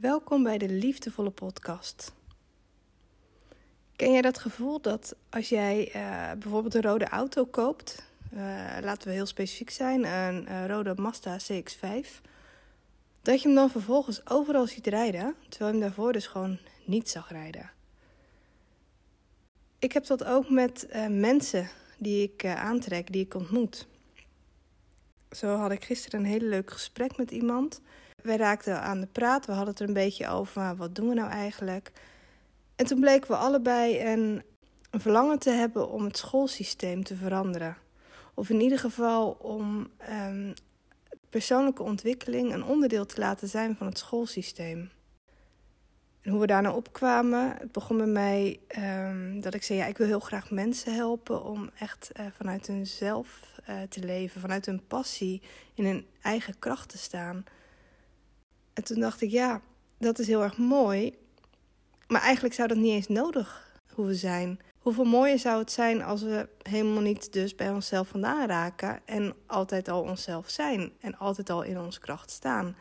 Welkom bij de Liefdevolle Podcast. Ken jij dat gevoel dat als jij uh, bijvoorbeeld een rode auto koopt, uh, laten we heel specifiek zijn, een uh, rode Mazda CX5, dat je hem dan vervolgens overal ziet rijden, terwijl je hem daarvoor dus gewoon niet zag rijden? Ik heb dat ook met mensen die ik aantrek, die ik ontmoet. Zo had ik gisteren een hele leuk gesprek met iemand. We raakten aan de praat, we hadden het er een beetje over, wat doen we nou eigenlijk? En toen bleken we allebei een, verlangen te hebben om het schoolsysteem te veranderen. Of in ieder geval om um, persoonlijke ontwikkeling een onderdeel te laten zijn van het schoolsysteem. En hoe we daar nou opkwamen, begon bij mij um, dat ik zei: ja, ik wil heel graag mensen helpen om echt uh, vanuit hunzelf uh, te leven, vanuit hun passie in hun eigen kracht te staan. En toen dacht ik: ja, dat is heel erg mooi, maar eigenlijk zou dat niet eens nodig hoeven zijn. Hoeveel mooier zou het zijn als we helemaal niet dus bij onszelf vandaan raken en altijd al onszelf zijn en altijd al in onze kracht staan.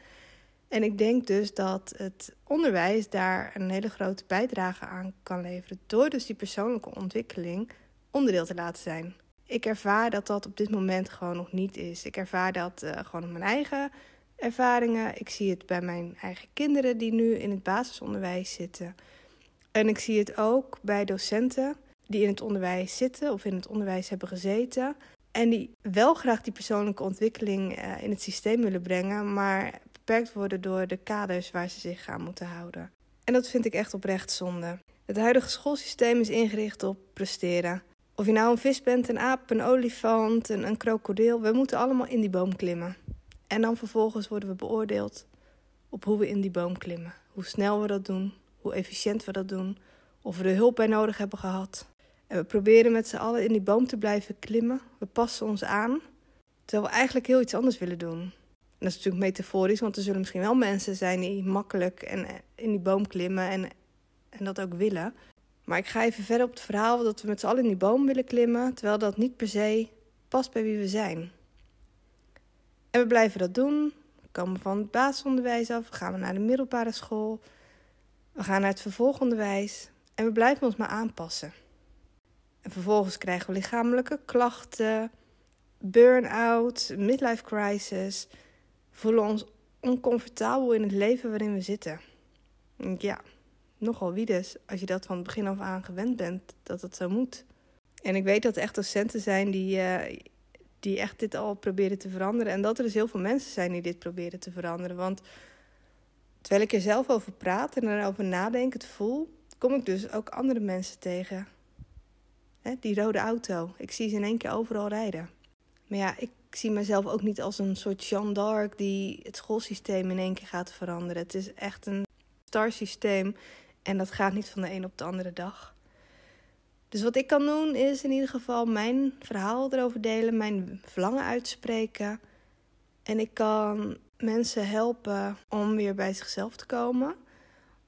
En ik denk dus dat het onderwijs daar een hele grote bijdrage aan kan leveren door dus die persoonlijke ontwikkeling onderdeel te laten zijn. Ik ervaar dat dat op dit moment gewoon nog niet is. Ik ervaar dat uh, gewoon op mijn eigen ervaringen. Ik zie het bij mijn eigen kinderen die nu in het basisonderwijs zitten. En ik zie het ook bij docenten die in het onderwijs zitten of in het onderwijs hebben gezeten. En die wel graag die persoonlijke ontwikkeling uh, in het systeem willen brengen, maar beperkt worden door de kaders waar ze zich aan moeten houden. En dat vind ik echt oprecht zonde. Het huidige schoolsysteem is ingericht op presteren. Of je nou een vis bent, een aap, een olifant, een, een krokodil, we moeten allemaal in die boom klimmen. En dan vervolgens worden we beoordeeld op hoe we in die boom klimmen. Hoe snel we dat doen, hoe efficiënt we dat doen, of we er hulp bij nodig hebben gehad. En we proberen met z'n allen in die boom te blijven klimmen. We passen ons aan, terwijl we eigenlijk heel iets anders willen doen. En dat is natuurlijk metaforisch, want er zullen misschien wel mensen zijn die makkelijk en in die boom klimmen en, en dat ook willen. Maar ik ga even verder op het verhaal dat we met z'n allen in die boom willen klimmen, terwijl dat niet per se past bij wie we zijn. En we blijven dat doen. We komen van het basisonderwijs af, we gaan naar de middelbare school, we gaan naar het vervolgonderwijs en we blijven ons maar aanpassen. En vervolgens krijgen we lichamelijke klachten, burn-out, midlife crisis. We voelen ons oncomfortabel in het leven waarin we zitten. Ja, nogal wie dus, als je dat van het begin af aan gewend bent, dat het zo moet. En ik weet dat er echt docenten zijn die, uh, die echt dit al proberen te veranderen. En dat er dus heel veel mensen zijn die dit proberen te veranderen. Want terwijl ik er zelf over praat en erover het voel, kom ik dus ook andere mensen tegen. Hè, die rode auto. Ik zie ze in één keer overal rijden. Maar ja, ik zie mezelf ook niet als een soort Jeanne d'Arc die het schoolsysteem in één keer gaat veranderen. Het is echt een star systeem en dat gaat niet van de een op de andere dag. Dus wat ik kan doen is in ieder geval mijn verhaal erover delen, mijn verlangen uitspreken. En ik kan mensen helpen om weer bij zichzelf te komen.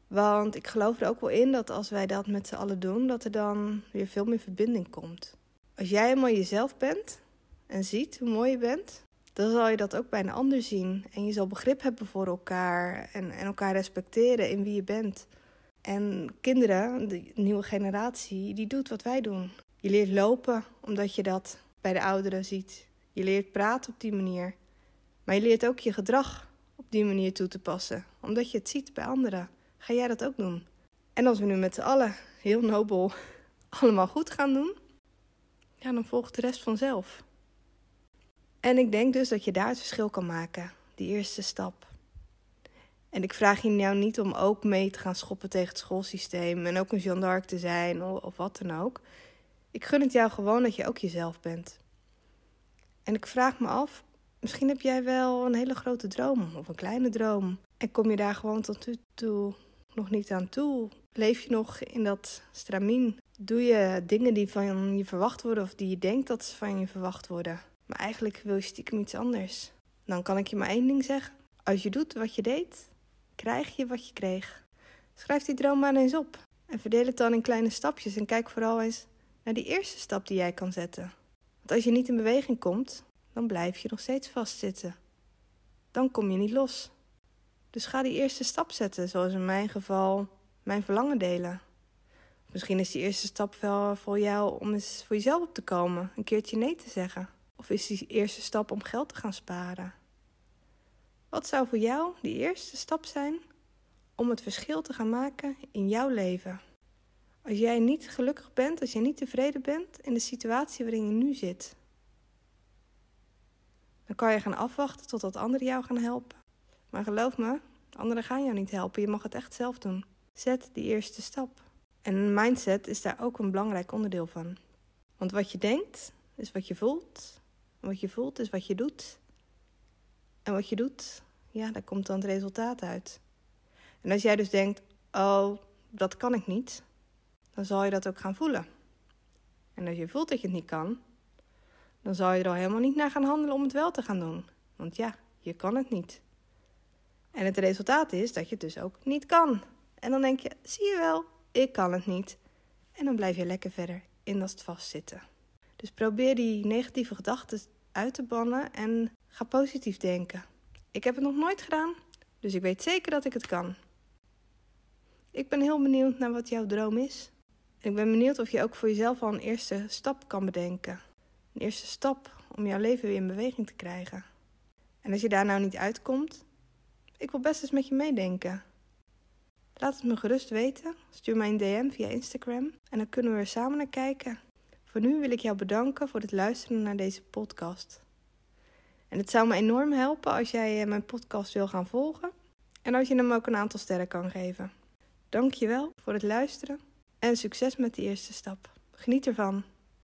Want ik geloof er ook wel in dat als wij dat met z'n allen doen, dat er dan weer veel meer verbinding komt. Als jij helemaal jezelf bent en ziet hoe mooi je bent, dan zal je dat ook bij een ander zien. En je zal begrip hebben voor elkaar en, en elkaar respecteren in wie je bent. En kinderen, de nieuwe generatie, die doet wat wij doen. Je leert lopen omdat je dat bij de ouderen ziet. Je leert praten op die manier. Maar je leert ook je gedrag op die manier toe te passen, omdat je het ziet bij anderen. Ga jij dat ook doen? En als we nu met z'n allen heel nobel allemaal goed gaan doen, ja, dan volgt de rest vanzelf. En ik denk dus dat je daar het verschil kan maken, die eerste stap. En ik vraag je nou niet om ook mee te gaan schoppen tegen het schoolsysteem en ook een Jeanne d'Arc te zijn of, wat dan ook. Ik gun het jou gewoon dat je ook jezelf bent. En ik vraag me af, misschien heb jij wel een hele grote droom of een kleine droom. En kom je daar gewoon tot nu toe nog niet aan toe? Leef je nog in dat stramien? Doe je dingen die van je verwacht worden of die je denkt dat ze van je verwacht worden? Maar eigenlijk wil je stiekem iets anders. Dan kan ik je maar één ding zeggen. Als je doet wat je deed, krijg je wat je kreeg. Schrijf die droom maar eens op. En verdeel het dan in kleine stapjes en kijk vooral eens naar die eerste stap die jij kan zetten. Want als je niet in beweging komt, dan blijf je nog steeds vastzitten. Dan kom je niet los. Dus ga die eerste stap zetten, zoals in mijn geval mijn verlangen delen. Misschien is die eerste stap wel voor jou om eens voor jezelf op te komen, een keertje nee te zeggen. Of is die eerste stap om geld te gaan sparen? Wat zou voor jou die eerste stap zijn om het verschil te gaan maken in jouw leven? Als jij niet gelukkig bent, als jij niet tevreden bent in de situatie waarin je nu zit, dan kan je gaan afwachten totdat anderen jou gaan helpen. Maar geloof me, anderen gaan jou niet helpen. Je mag het echt zelf doen. Zet die eerste stap. En mindset is daar ook een belangrijk onderdeel van. Want wat je denkt, is wat je voelt. En wat je voelt, is wat je doet. En wat je doet, ja, daar komt dan het resultaat uit. En als jij dus denkt, oh, dat kan ik niet, dan zal je dat ook gaan voelen. En als je voelt dat je het niet kan, dan zal je er al helemaal niet naar gaan handelen om het wel te gaan doen. Want ja, je kan het niet. En het resultaat is dat je het dus ook niet kan. En dan denk je, zie je wel, ik kan het niet. En dan blijf je lekker verder in dat vastzitten. Dus probeer die negatieve gedachten uit te bannen en ga positief denken. Ik heb het nog nooit gedaan, dus ik weet zeker dat ik het kan. Ik ben heel benieuwd naar wat jouw droom is. En ik ben benieuwd of je ook voor jezelf al een eerste stap kan bedenken. Een eerste stap om jouw leven weer in beweging te krijgen. En als je daar nou niet uitkomt, ik wil best eens met je meedenken. Laat het me gerust weten. Stuur mij een DM via Instagram en dan kunnen we er samen naar kijken. Voor nu wil ik jou bedanken voor het luisteren naar deze podcast. En het zou me enorm helpen als jij eh, mijn podcast wil gaan volgen en als je hem ook een aantal sterren kan geven. Dank je wel voor het luisteren en succes met de eerste stap. Geniet ervan.